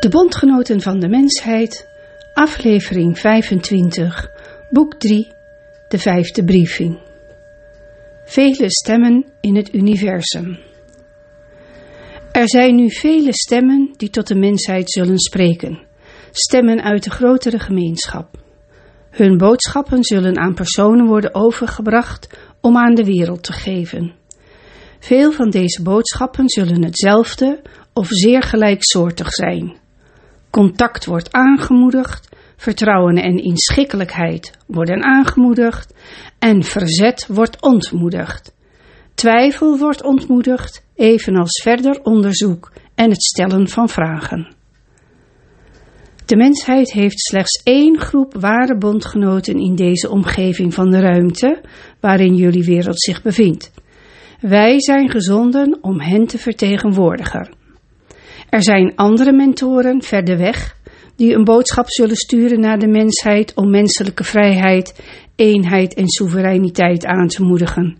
De Bondgenoten van de Mensheid, aflevering 25, boek 3, de vijfde briefing. Vele stemmen in het universum. Er zijn nu vele stemmen die tot de mensheid zullen spreken, stemmen uit de grotere gemeenschap. Hun boodschappen zullen aan personen worden overgebracht om aan de wereld te geven. Veel van deze boodschappen zullen hetzelfde of zeer gelijksoortig zijn. Contact wordt aangemoedigd, vertrouwen en inschikkelijkheid worden aangemoedigd en verzet wordt ontmoedigd. Twijfel wordt ontmoedigd, evenals verder onderzoek en het stellen van vragen. De mensheid heeft slechts één groep ware bondgenoten in deze omgeving van de ruimte waarin jullie wereld zich bevindt. Wij zijn gezonden om hen te vertegenwoordigen. Er zijn andere mentoren verder weg die een boodschap zullen sturen naar de mensheid om menselijke vrijheid, eenheid en soevereiniteit aan te moedigen.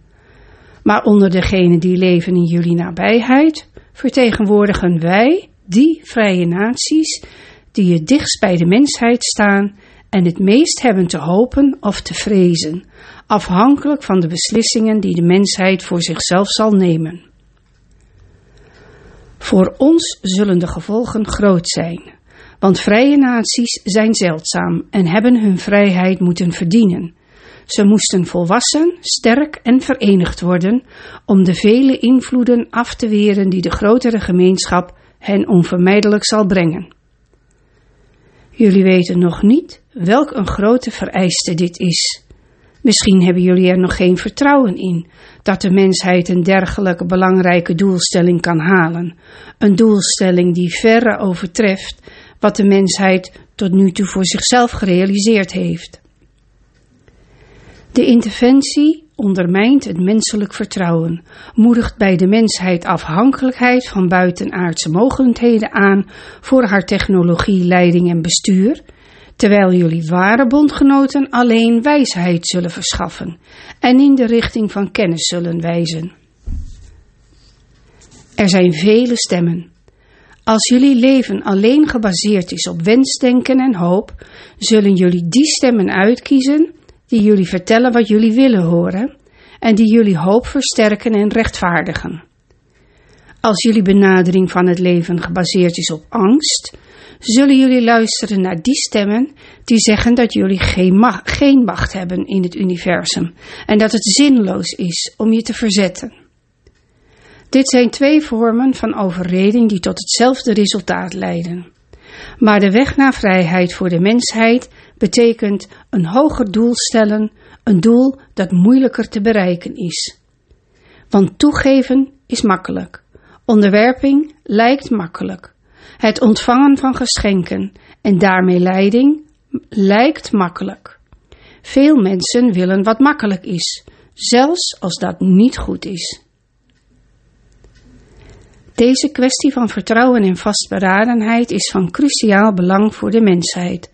Maar onder degenen die leven in jullie nabijheid vertegenwoordigen wij die vrije naties die het dichtst bij de mensheid staan en het meest hebben te hopen of te vrezen, afhankelijk van de beslissingen die de mensheid voor zichzelf zal nemen. Voor ons zullen de gevolgen groot zijn, want vrije naties zijn zeldzaam en hebben hun vrijheid moeten verdienen. Ze moesten volwassen, sterk en verenigd worden om de vele invloeden af te weren die de grotere gemeenschap hen onvermijdelijk zal brengen. Jullie weten nog niet welk een grote vereiste dit is. Misschien hebben jullie er nog geen vertrouwen in dat de mensheid een dergelijke belangrijke doelstelling kan halen. Een doelstelling die verre overtreft wat de mensheid tot nu toe voor zichzelf gerealiseerd heeft. De interventie ondermijnt het menselijk vertrouwen, moedigt bij de mensheid afhankelijkheid van buitenaardse mogelijkheden aan voor haar technologie, leiding en bestuur terwijl jullie ware bondgenoten alleen wijsheid zullen verschaffen en in de richting van kennis zullen wijzen. Er zijn vele stemmen. Als jullie leven alleen gebaseerd is op wensdenken en hoop, zullen jullie die stemmen uitkiezen die jullie vertellen wat jullie willen horen en die jullie hoop versterken en rechtvaardigen. Als jullie benadering van het leven gebaseerd is op angst, zullen jullie luisteren naar die stemmen die zeggen dat jullie geen, geen macht hebben in het universum en dat het zinloos is om je te verzetten. Dit zijn twee vormen van overreding die tot hetzelfde resultaat leiden. Maar de weg naar vrijheid voor de mensheid betekent een hoger doel stellen, een doel dat moeilijker te bereiken is. Want toegeven is makkelijk. Onderwerping lijkt makkelijk. Het ontvangen van geschenken en daarmee leiding lijkt makkelijk. Veel mensen willen wat makkelijk is, zelfs als dat niet goed is. Deze kwestie van vertrouwen en vastberadenheid is van cruciaal belang voor de mensheid,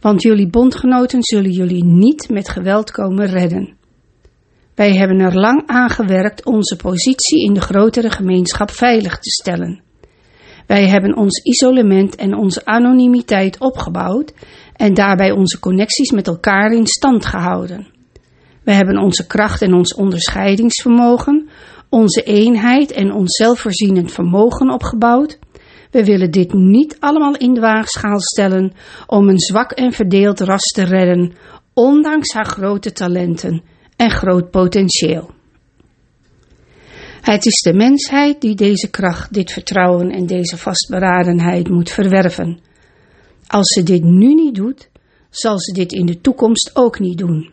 want jullie bondgenoten zullen jullie niet met geweld komen redden. Wij hebben er lang aan gewerkt onze positie in de grotere gemeenschap veilig te stellen. Wij hebben ons isolement en onze anonimiteit opgebouwd en daarbij onze connecties met elkaar in stand gehouden. We hebben onze kracht en ons onderscheidingsvermogen, onze eenheid en ons zelfvoorzienend vermogen opgebouwd. We willen dit niet allemaal in de waagschaal stellen om een zwak en verdeeld ras te redden, ondanks haar grote talenten en groot potentieel. Het is de mensheid die deze kracht, dit vertrouwen en deze vastberadenheid moet verwerven. Als ze dit nu niet doet, zal ze dit in de toekomst ook niet doen.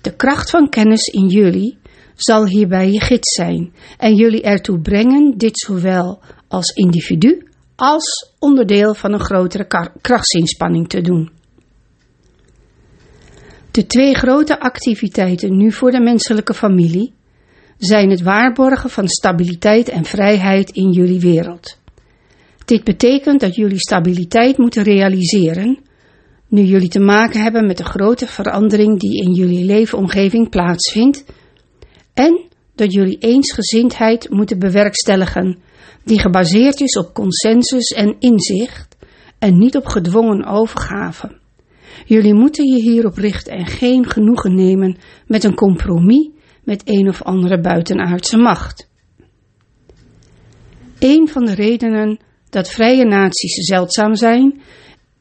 De kracht van kennis in jullie zal hierbij je gids zijn en jullie ertoe brengen dit zowel als individu als onderdeel van een grotere krachtsinspanning te doen. De twee grote activiteiten nu voor de menselijke familie zijn het waarborgen van stabiliteit en vrijheid in jullie wereld. Dit betekent dat jullie stabiliteit moeten realiseren, nu jullie te maken hebben met de grote verandering die in jullie leefomgeving plaatsvindt, en dat jullie eensgezindheid moeten bewerkstelligen, die gebaseerd is op consensus en inzicht, en niet op gedwongen overgave. Jullie moeten je hierop richten en geen genoegen nemen met een compromis met een of andere buitenaardse macht. Een van de redenen dat vrije naties zeldzaam zijn,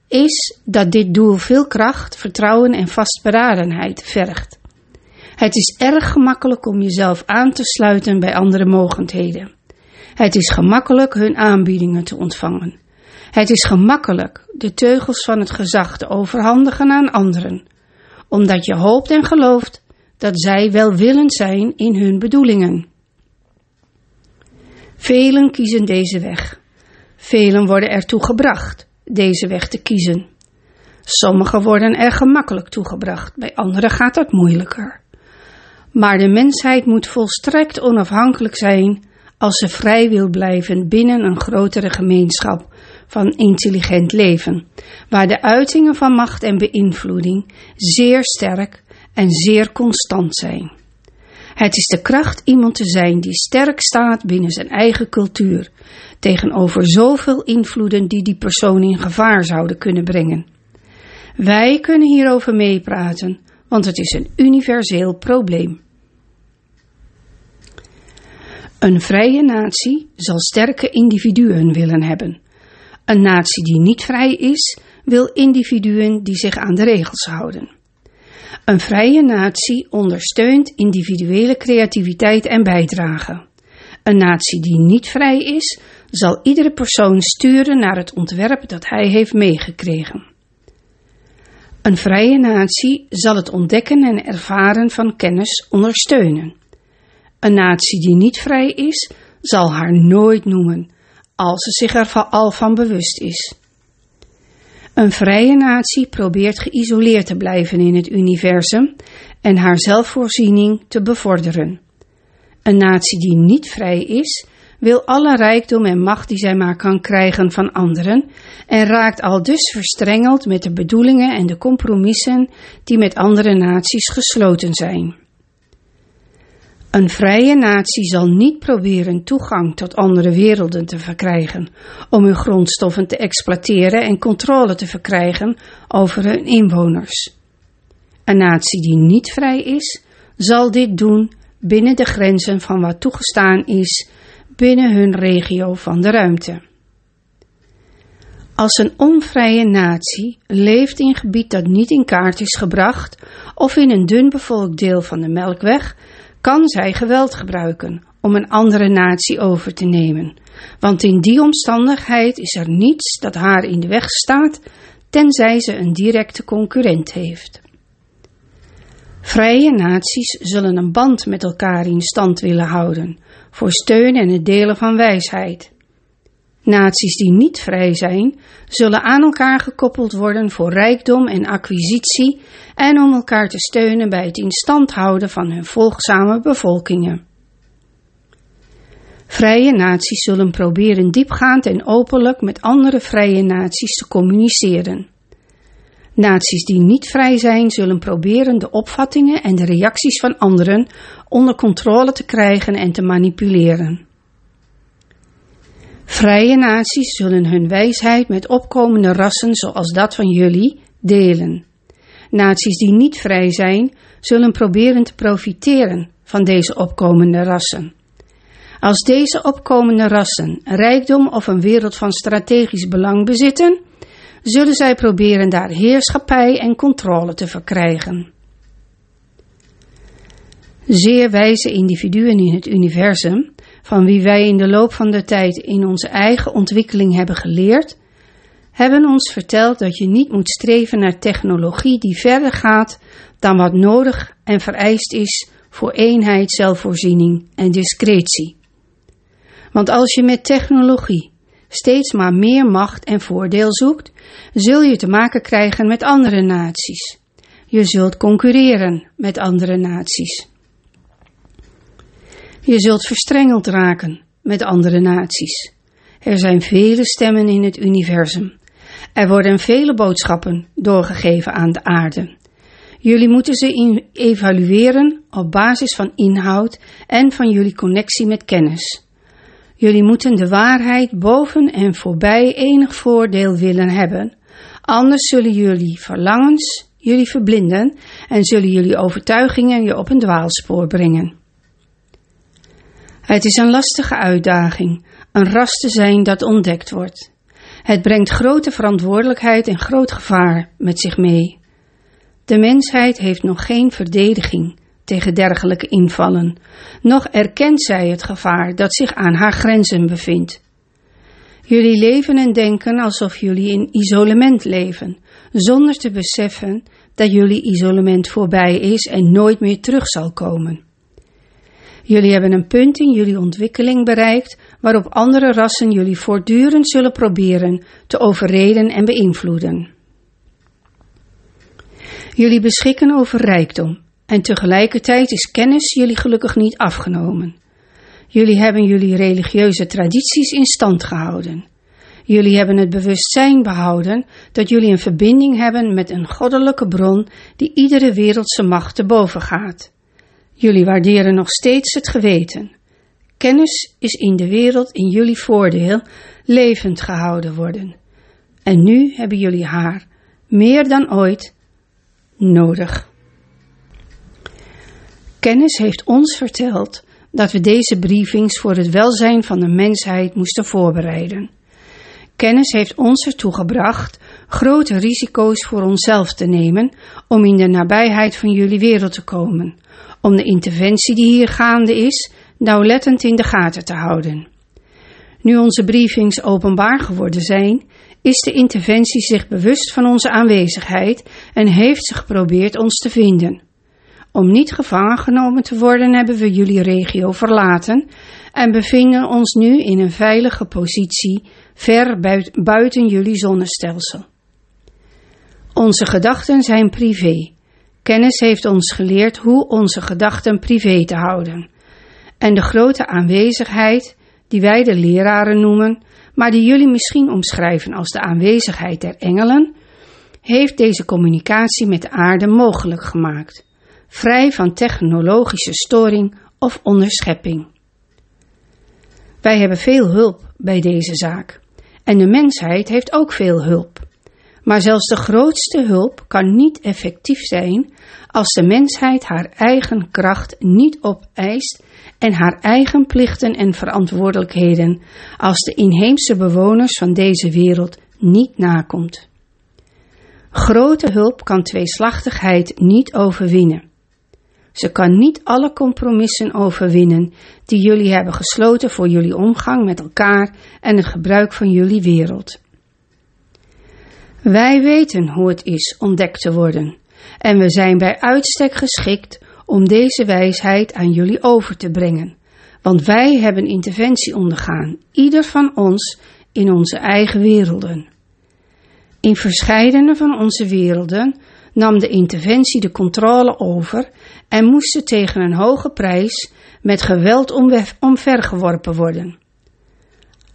is dat dit doel veel kracht, vertrouwen en vastberadenheid vergt. Het is erg gemakkelijk om jezelf aan te sluiten bij andere mogendheden. Het is gemakkelijk hun aanbiedingen te ontvangen. Het is gemakkelijk de teugels van het gezag te overhandigen aan anderen, omdat je hoopt en gelooft dat zij welwillend zijn in hun bedoelingen. Velen kiezen deze weg. Velen worden ertoe gebracht deze weg te kiezen. Sommigen worden er gemakkelijk toegebracht, bij anderen gaat dat moeilijker. Maar de mensheid moet volstrekt onafhankelijk zijn als ze vrij wil blijven binnen een grotere gemeenschap van intelligent leven, waar de uitingen van macht en beïnvloeding zeer sterk en zeer constant zijn. Het is de kracht iemand te zijn die sterk staat binnen zijn eigen cultuur, tegenover zoveel invloeden die die persoon in gevaar zouden kunnen brengen. Wij kunnen hierover meepraten, want het is een universeel probleem. Een vrije natie zal sterke individuen willen hebben. Een natie die niet vrij is, wil individuen die zich aan de regels houden. Een vrije natie ondersteunt individuele creativiteit en bijdrage. Een natie die niet vrij is, zal iedere persoon sturen naar het ontwerp dat hij heeft meegekregen. Een vrije natie zal het ontdekken en ervaren van kennis ondersteunen. Een natie die niet vrij is, zal haar nooit noemen, als ze zich er al van bewust is. Een vrije natie probeert geïsoleerd te blijven in het universum en haar zelfvoorziening te bevorderen. Een natie die niet vrij is, wil alle rijkdom en macht die zij maar kan krijgen van anderen en raakt al dus verstrengeld met de bedoelingen en de compromissen die met andere naties gesloten zijn. Een vrije natie zal niet proberen toegang tot andere werelden te verkrijgen om hun grondstoffen te exploiteren en controle te verkrijgen over hun inwoners. Een natie die niet vrij is, zal dit doen binnen de grenzen van wat toegestaan is binnen hun regio van de ruimte. Als een onvrije natie leeft in gebied dat niet in kaart is gebracht of in een dun bevolkt deel van de Melkweg, kan zij geweld gebruiken om een andere natie over te nemen. Want in die omstandigheid is er niets dat haar in de weg staat, tenzij ze een directe concurrent heeft. Vrije naties zullen een band met elkaar in stand willen houden, voor steun en het delen van wijsheid. Naties die niet vrij zijn, zullen aan elkaar gekoppeld worden voor rijkdom en acquisitie en om elkaar te steunen bij het in stand houden van hun volgzame bevolkingen. Vrije naties zullen proberen diepgaand en openlijk met andere vrije naties te communiceren. Naties die niet vrij zijn, zullen proberen de opvattingen en de reacties van anderen onder controle te krijgen en te manipuleren. Vrije naties zullen hun wijsheid met opkomende rassen zoals dat van jullie delen. Naties die niet vrij zijn, zullen proberen te profiteren van deze opkomende rassen. Als deze opkomende rassen rijkdom of een wereld van strategisch belang bezitten, zullen zij proberen daar heerschappij en controle te verkrijgen. Zeer wijze individuen in het universum, van wie wij in de loop van de tijd in onze eigen ontwikkeling hebben geleerd, hebben ons verteld dat je niet moet streven naar technologie die verder gaat dan wat nodig en vereist is voor eenheid, zelfvoorziening en discretie. Want als je met technologie steeds maar meer macht en voordeel zoekt, zul je te maken krijgen met andere naties. Je zult concurreren met andere naties. Je zult verstrengeld raken met andere naties. Er zijn vele stemmen in het universum. Er worden vele boodschappen doorgegeven aan de aarde. Jullie moeten ze evalueren op basis van inhoud en van jullie connectie met kennis. Jullie moeten de waarheid boven en voorbij enig voordeel willen hebben, anders zullen jullie verlangens jullie verblinden en zullen jullie overtuigingen je op een dwaalspoor brengen. Het is een lastige uitdaging, een ras te zijn dat ontdekt wordt. Het brengt grote verantwoordelijkheid en groot gevaar met zich mee. De mensheid heeft nog geen verdediging tegen dergelijke invallen, nog erkent zij het gevaar dat zich aan haar grenzen bevindt. Jullie leven en denken alsof jullie in isolement leven, zonder te beseffen dat jullie isolement voorbij is en nooit meer terug zal komen. Jullie hebben een punt in jullie ontwikkeling bereikt waarop andere rassen jullie voortdurend zullen proberen te overreden en beïnvloeden. Jullie beschikken over rijkdom en tegelijkertijd is kennis jullie gelukkig niet afgenomen. Jullie hebben jullie religieuze tradities in stand gehouden. Jullie hebben het bewustzijn behouden dat jullie een verbinding hebben met een goddelijke bron die iedere wereldse macht te boven gaat. Jullie waarderen nog steeds het geweten. Kennis is in de wereld in jullie voordeel levend gehouden worden. En nu hebben jullie haar meer dan ooit nodig. Kennis heeft ons verteld dat we deze briefings voor het welzijn van de mensheid moesten voorbereiden. Kennis heeft ons ertoe gebracht grote risico's voor onszelf te nemen om in de nabijheid van jullie wereld te komen, om de interventie die hier gaande is nauwlettend in de gaten te houden. Nu onze briefings openbaar geworden zijn, is de interventie zich bewust van onze aanwezigheid en heeft ze geprobeerd ons te vinden. Om niet gevangen genomen te worden, hebben we jullie regio verlaten en bevinden ons nu in een veilige positie ver buiten jullie zonnestelsel. Onze gedachten zijn privé. Kennis heeft ons geleerd hoe onze gedachten privé te houden. En de grote aanwezigheid, die wij de leraren noemen, maar die jullie misschien omschrijven als de aanwezigheid der engelen, heeft deze communicatie met de aarde mogelijk gemaakt, vrij van technologische storing of onderschepping. Wij hebben veel hulp bij deze zaak. En de mensheid heeft ook veel hulp. Maar zelfs de grootste hulp kan niet effectief zijn als de mensheid haar eigen kracht niet opeist en haar eigen plichten en verantwoordelijkheden als de inheemse bewoners van deze wereld niet nakomt. Grote hulp kan tweeslachtigheid niet overwinnen. Ze kan niet alle compromissen overwinnen die jullie hebben gesloten voor jullie omgang met elkaar en het gebruik van jullie wereld. Wij weten hoe het is ontdekt te worden en we zijn bij uitstek geschikt om deze wijsheid aan jullie over te brengen, want wij hebben interventie ondergaan, ieder van ons in onze eigen werelden. In verscheidene van onze werelden nam de interventie de controle over en moesten tegen een hoge prijs met geweld omvergeworpen worden.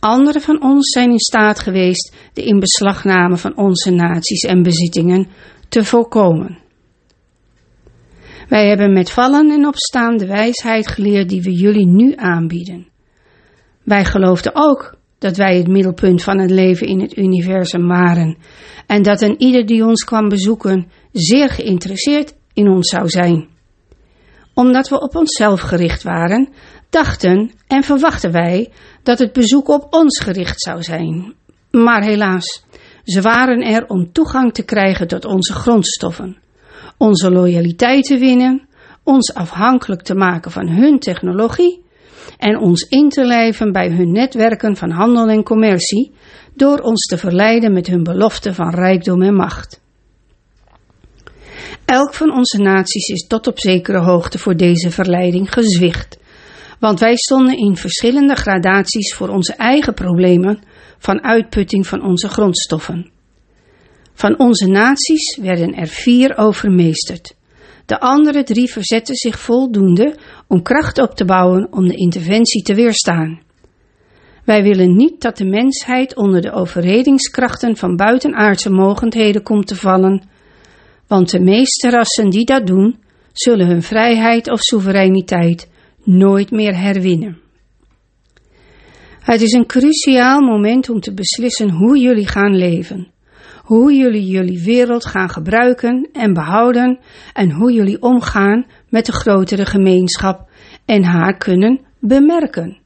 Anderen van ons zijn in staat geweest de inbeslagname van onze naties en bezittingen te voorkomen. Wij hebben met vallen en opstaan de wijsheid geleerd die we jullie nu aanbieden. Wij geloofden ook dat wij het middelpunt van het leven in het universum waren en dat een ieder die ons kwam bezoeken zeer geïnteresseerd in ons zou zijn. Omdat we op onszelf gericht waren, dachten en verwachten wij dat het bezoek op ons gericht zou zijn. Maar helaas, ze waren er om toegang te krijgen tot onze grondstoffen, onze loyaliteit te winnen, ons afhankelijk te maken van hun technologie en ons in te lijven bij hun netwerken van handel en commercie, door ons te verleiden met hun belofte van rijkdom en macht. Elk van onze naties is tot op zekere hoogte voor deze verleiding gezwicht, want wij stonden in verschillende gradaties voor onze eigen problemen van uitputting van onze grondstoffen. Van onze naties werden er vier overmeesterd. De andere drie verzetten zich voldoende om kracht op te bouwen om de interventie te weerstaan. Wij willen niet dat de mensheid onder de overredingskrachten van buitenaardse mogendheden komt te vallen, want de meeste rassen die dat doen, zullen hun vrijheid of soevereiniteit nooit meer herwinnen. Het is een cruciaal moment om te beslissen hoe jullie gaan leven, hoe jullie jullie wereld gaan gebruiken en behouden en hoe jullie omgaan met de grotere gemeenschap en haar kunnen bemerken.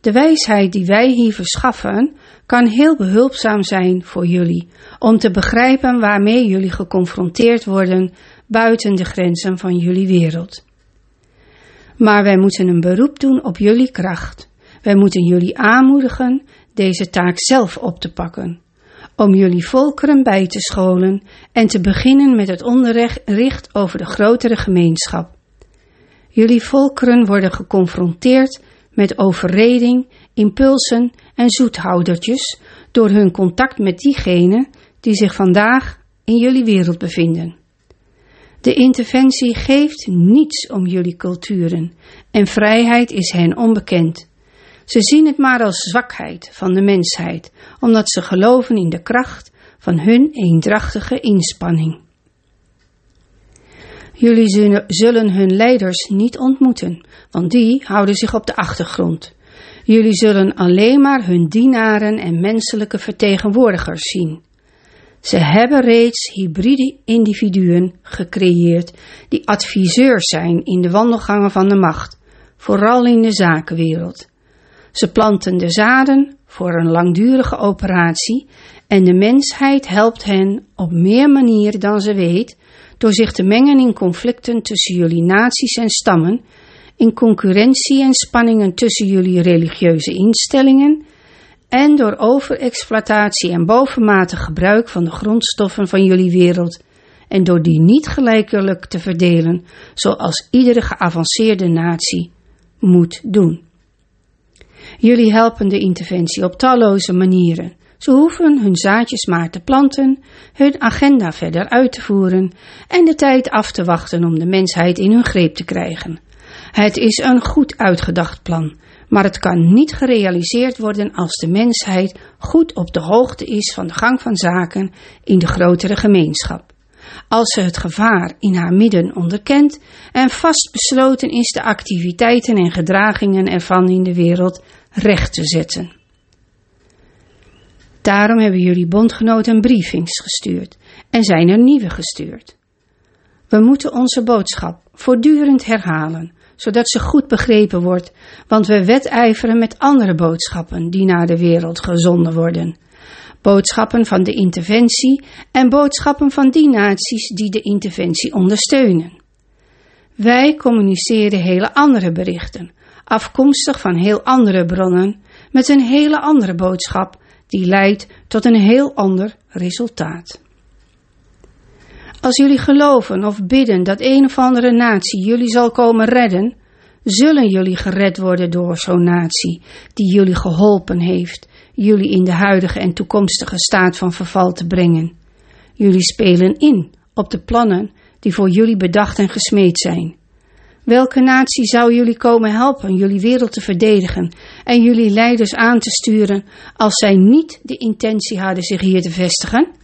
De wijsheid die wij hier verschaffen kan heel behulpzaam zijn voor jullie om te begrijpen waarmee jullie geconfronteerd worden buiten de grenzen van jullie wereld. Maar wij moeten een beroep doen op jullie kracht. Wij moeten jullie aanmoedigen deze taak zelf op te pakken, om jullie volkeren bij te scholen en te beginnen met het onderricht over de grotere gemeenschap. Jullie volkeren worden geconfronteerd met overreding, impulsen en zoethoudertjes door hun contact met diegenen die zich vandaag in jullie wereld bevinden. De interventie geeft niets om jullie culturen en vrijheid is hen onbekend. Ze zien het maar als zwakheid van de mensheid, omdat ze geloven in de kracht van hun eendrachtige inspanning. Jullie zullen hun leiders niet ontmoeten, want die houden zich op de achtergrond. Jullie zullen alleen maar hun dienaren en menselijke vertegenwoordigers zien. Ze hebben reeds hybride individuen gecreëerd die adviseurs zijn in de wandelgangen van de macht, vooral in de zakenwereld. Ze planten de zaden voor een langdurige operatie en de mensheid helpt hen op meer manieren dan ze weet door zich te mengen in conflicten tussen jullie naties en stammen, in concurrentie en spanningen tussen jullie religieuze instellingen en door overexploitatie en bovenmatig gebruik van de grondstoffen van jullie wereld en door die niet gelijkelijk te verdelen zoals iedere geavanceerde natie moet doen. Jullie helpen de interventie op talloze manieren. Ze hoeven hun zaadjes maar te planten, hun agenda verder uit te voeren en de tijd af te wachten om de mensheid in hun greep te krijgen. Het is een goed uitgedacht plan, maar het kan niet gerealiseerd worden als de mensheid goed op de hoogte is van de gang van zaken in de grotere gemeenschap. Als ze het gevaar in haar midden onderkent en vastbesloten is de activiteiten en gedragingen ervan in de wereld recht te zetten. Daarom hebben jullie bondgenoten briefings gestuurd en zijn er nieuwe gestuurd. We moeten onze boodschap voortdurend herhalen, zodat ze goed begrepen wordt, want we wedijveren met andere boodschappen die naar de wereld gezonden worden. Boodschappen van de interventie en boodschappen van die naties die de interventie ondersteunen. Wij communiceren hele andere berichten, afkomstig van heel andere bronnen, met een hele andere boodschap die leidt tot een heel ander resultaat. Als jullie geloven of bidden dat een of andere natie jullie zal komen redden, zullen jullie gered worden door zo'n natie die jullie geholpen heeft, jullie in de huidige en toekomstige staat van verval te brengen. Jullie spelen in op de plannen die voor jullie bedacht en gesmeed zijn. Welke natie zou jullie komen helpen jullie wereld te verdedigen en jullie leiders aan te sturen als zij niet de intentie hadden zich hier te vestigen?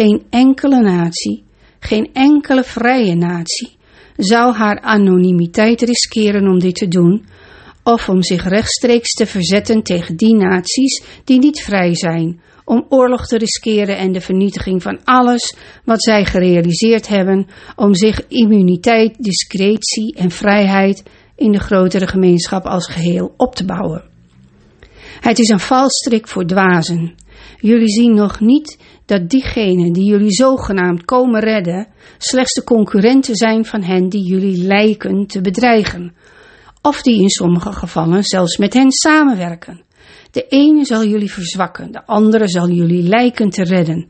Geen enkele natie, geen enkele vrije natie zou haar anonimiteit riskeren om dit te doen, of om zich rechtstreeks te verzetten tegen die naties die niet vrij zijn, om oorlog te riskeren en de vernietiging van alles wat zij gerealiseerd hebben, om zich immuniteit, discretie en vrijheid in de grotere gemeenschap als geheel op te bouwen. Het is een valstrik voor dwazen. Jullie zien nog niet dat diegenen die jullie zogenaamd komen redden, slechts de concurrenten zijn van hen die jullie lijken te bedreigen, of die in sommige gevallen zelfs met hen samenwerken. De ene zal jullie verzwakken, de andere zal jullie lijken te redden.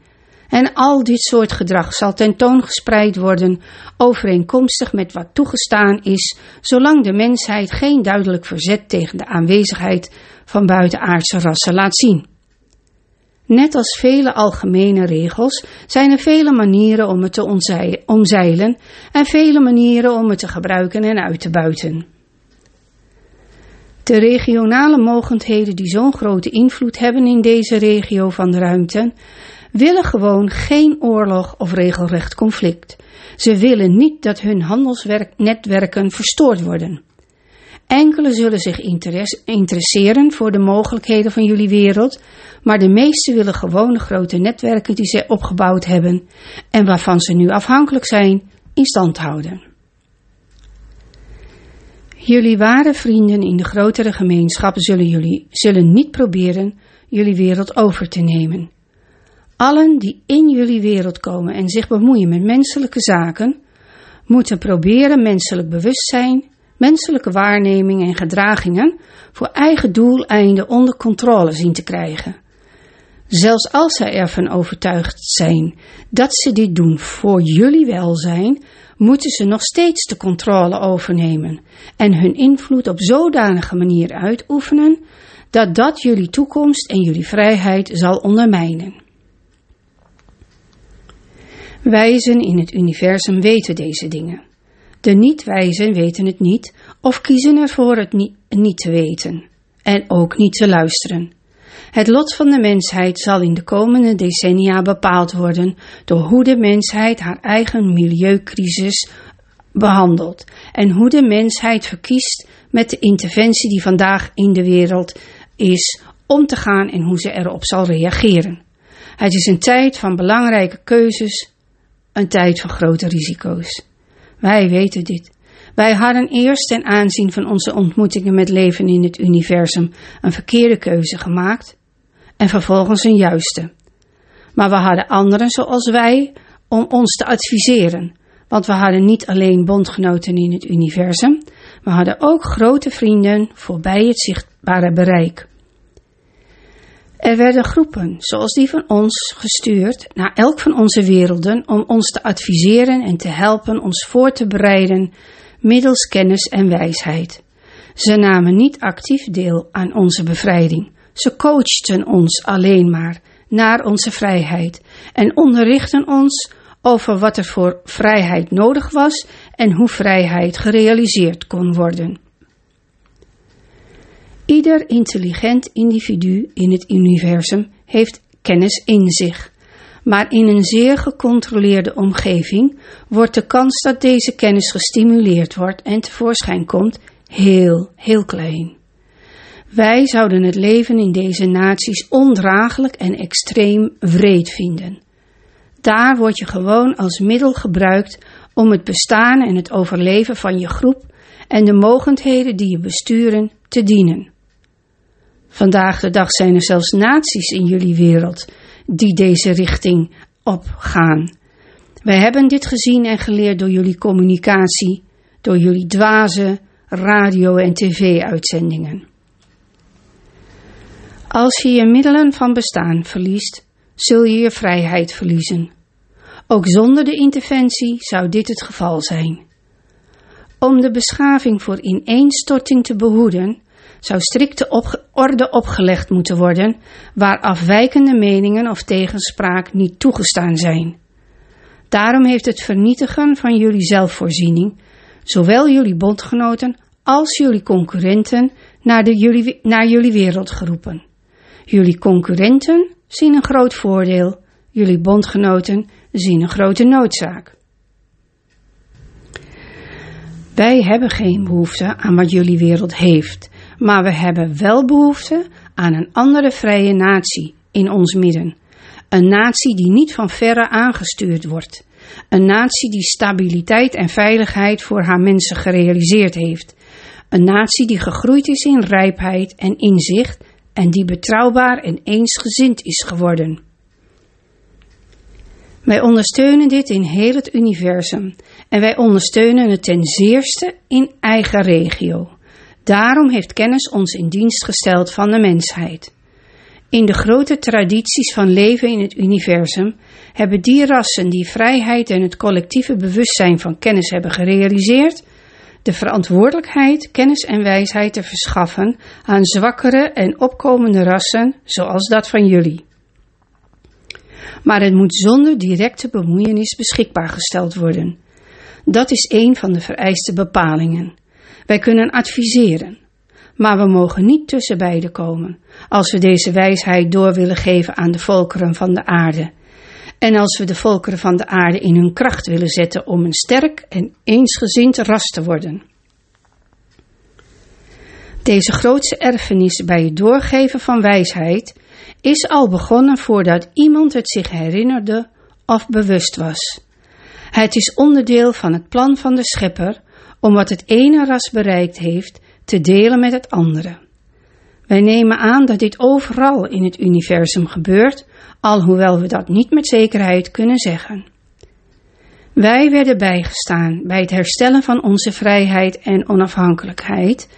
En al dit soort gedrag zal tentoongespreid worden, overeenkomstig met wat toegestaan is, zolang de mensheid geen duidelijk verzet tegen de aanwezigheid van buitenaardse rassen laat zien. Net als vele algemene regels zijn er vele manieren om het te omzeilen en vele manieren om het te gebruiken en uit te buiten. De regionale mogendheden die zo'n grote invloed hebben in deze regio van de ruimte, willen gewoon geen oorlog of regelrecht conflict. Ze willen niet dat hun handelsnetwerken verstoord worden. Enkele zullen zich interesseren voor de mogelijkheden van jullie wereld, maar de meesten willen gewoon de grote netwerken die zij opgebouwd hebben en waarvan ze nu afhankelijk zijn, in stand houden. Jullie ware vrienden in de grotere gemeenschap zullen, jullie, zullen niet proberen jullie wereld over te nemen. Allen die in jullie wereld komen en zich bemoeien met menselijke zaken, moeten proberen menselijk bewustzijn, menselijke waarneming en gedragingen voor eigen doeleinden onder controle zien te krijgen. Zelfs als zij ervan overtuigd zijn dat ze dit doen voor jullie welzijn, moeten ze nog steeds de controle overnemen en hun invloed op zodanige manier uitoefenen dat dat jullie toekomst en jullie vrijheid zal ondermijnen. Wijzen in het universum weten deze dingen. De niet-wijzen weten het niet of kiezen ervoor het niet, te weten en ook niet te luisteren. Het lot van de mensheid zal in de komende decennia bepaald worden door hoe de mensheid haar eigen milieucrisis behandelt en hoe de mensheid verkiest met de interventie die vandaag in de wereld is om te gaan en hoe ze erop zal reageren. Het is een tijd van belangrijke keuzes, een tijd van grote risico's. Wij weten dit. Wij hadden eerst ten aanzien van onze ontmoetingen met leven in het universum een verkeerde keuze gemaakt en vervolgens een juiste. Maar we hadden anderen zoals wij om ons te adviseren, want we hadden niet alleen bondgenoten in het universum, we hadden ook grote vrienden voorbij het zichtbare bereik. Er werden groepen, zoals die van ons, gestuurd naar elk van onze werelden om ons te adviseren en te helpen ons voor te bereiden middels kennis en wijsheid. Ze namen niet actief deel aan onze bevrijding. Ze coachten ons alleen maar naar onze vrijheid en onderrichten ons over wat er voor vrijheid nodig was en hoe vrijheid gerealiseerd kon worden. Ieder intelligent individu in het universum heeft kennis in zich, maar in een zeer gecontroleerde omgeving wordt de kans dat deze kennis gestimuleerd wordt en tevoorschijn komt heel, heel klein. Wij zouden het leven in deze naties ondraaglijk en extreem wreed vinden. Daar word je gewoon als middel gebruikt om het bestaan en het overleven van je groep en de mogendheden die je besturen te dienen. Vandaag de dag zijn er zelfs naties in jullie wereld die deze richting opgaan. Wij hebben dit gezien en geleerd door jullie communicatie, door jullie dwaze radio- en tv-uitzendingen. Als je je middelen van bestaan verliest, zul je je vrijheid verliezen. Ook zonder de interventie zou dit het geval zijn. Om de beschaving voor ineenstorting te behoeden, zou strikte orde opgelegd moeten worden waar afwijkende meningen of tegenspraak niet toegestaan zijn. Daarom heeft het vernietigen van jullie zelfvoorziening zowel jullie bondgenoten als jullie concurrenten naar, de jullie, naar jullie wereld geroepen. Jullie concurrenten zien een groot voordeel, jullie bondgenoten zien een grote noodzaak. Wij hebben geen behoefte aan wat jullie wereld heeft, maar we hebben wel behoefte aan een andere vrije natie in ons midden. Een natie die niet van verre aangestuurd wordt. Een natie die stabiliteit en veiligheid voor haar mensen gerealiseerd heeft. Een natie die gegroeid is in rijpheid en inzicht en die betrouwbaar en eensgezind is geworden. Wij ondersteunen dit in heel het universum en wij ondersteunen het ten zeerste in eigen regio. Daarom heeft kennis ons in dienst gesteld van de mensheid. In de grote tradities van leven in het universum hebben die rassen die vrijheid en het collectieve bewustzijn van kennis hebben gerealiseerd, de verantwoordelijkheid kennis en wijsheid te verschaffen aan zwakkere en opkomende rassen zoals dat van jullie. Maar het moet zonder directe bemoeienis beschikbaar gesteld worden. Dat is een van de vereiste bepalingen. Wij kunnen adviseren, maar we mogen niet tussen beiden komen als we deze wijsheid door willen geven aan de volkeren van de aarde. En als we de volkeren van de aarde in hun kracht willen zetten om een sterk en eensgezind ras te worden. Deze grootste erfenis bij het doorgeven van wijsheid is al begonnen voordat iemand het zich herinnerde of bewust was. Het is onderdeel van het plan van de schepper om wat het ene ras bereikt heeft te delen met het andere. Wij nemen aan dat dit overal in het universum gebeurt, alhoewel we dat niet met zekerheid kunnen zeggen. Wij werden bijgestaan bij het herstellen van onze vrijheid en onafhankelijkheid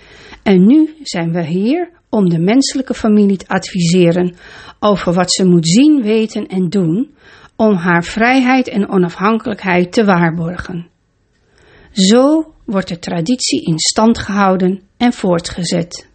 en nu zijn we hier om de menselijke familie te adviseren over wat ze moet zien, weten en doen om haar vrijheid en onafhankelijkheid te waarborgen. Zo wordt de traditie in stand gehouden en voortgezet.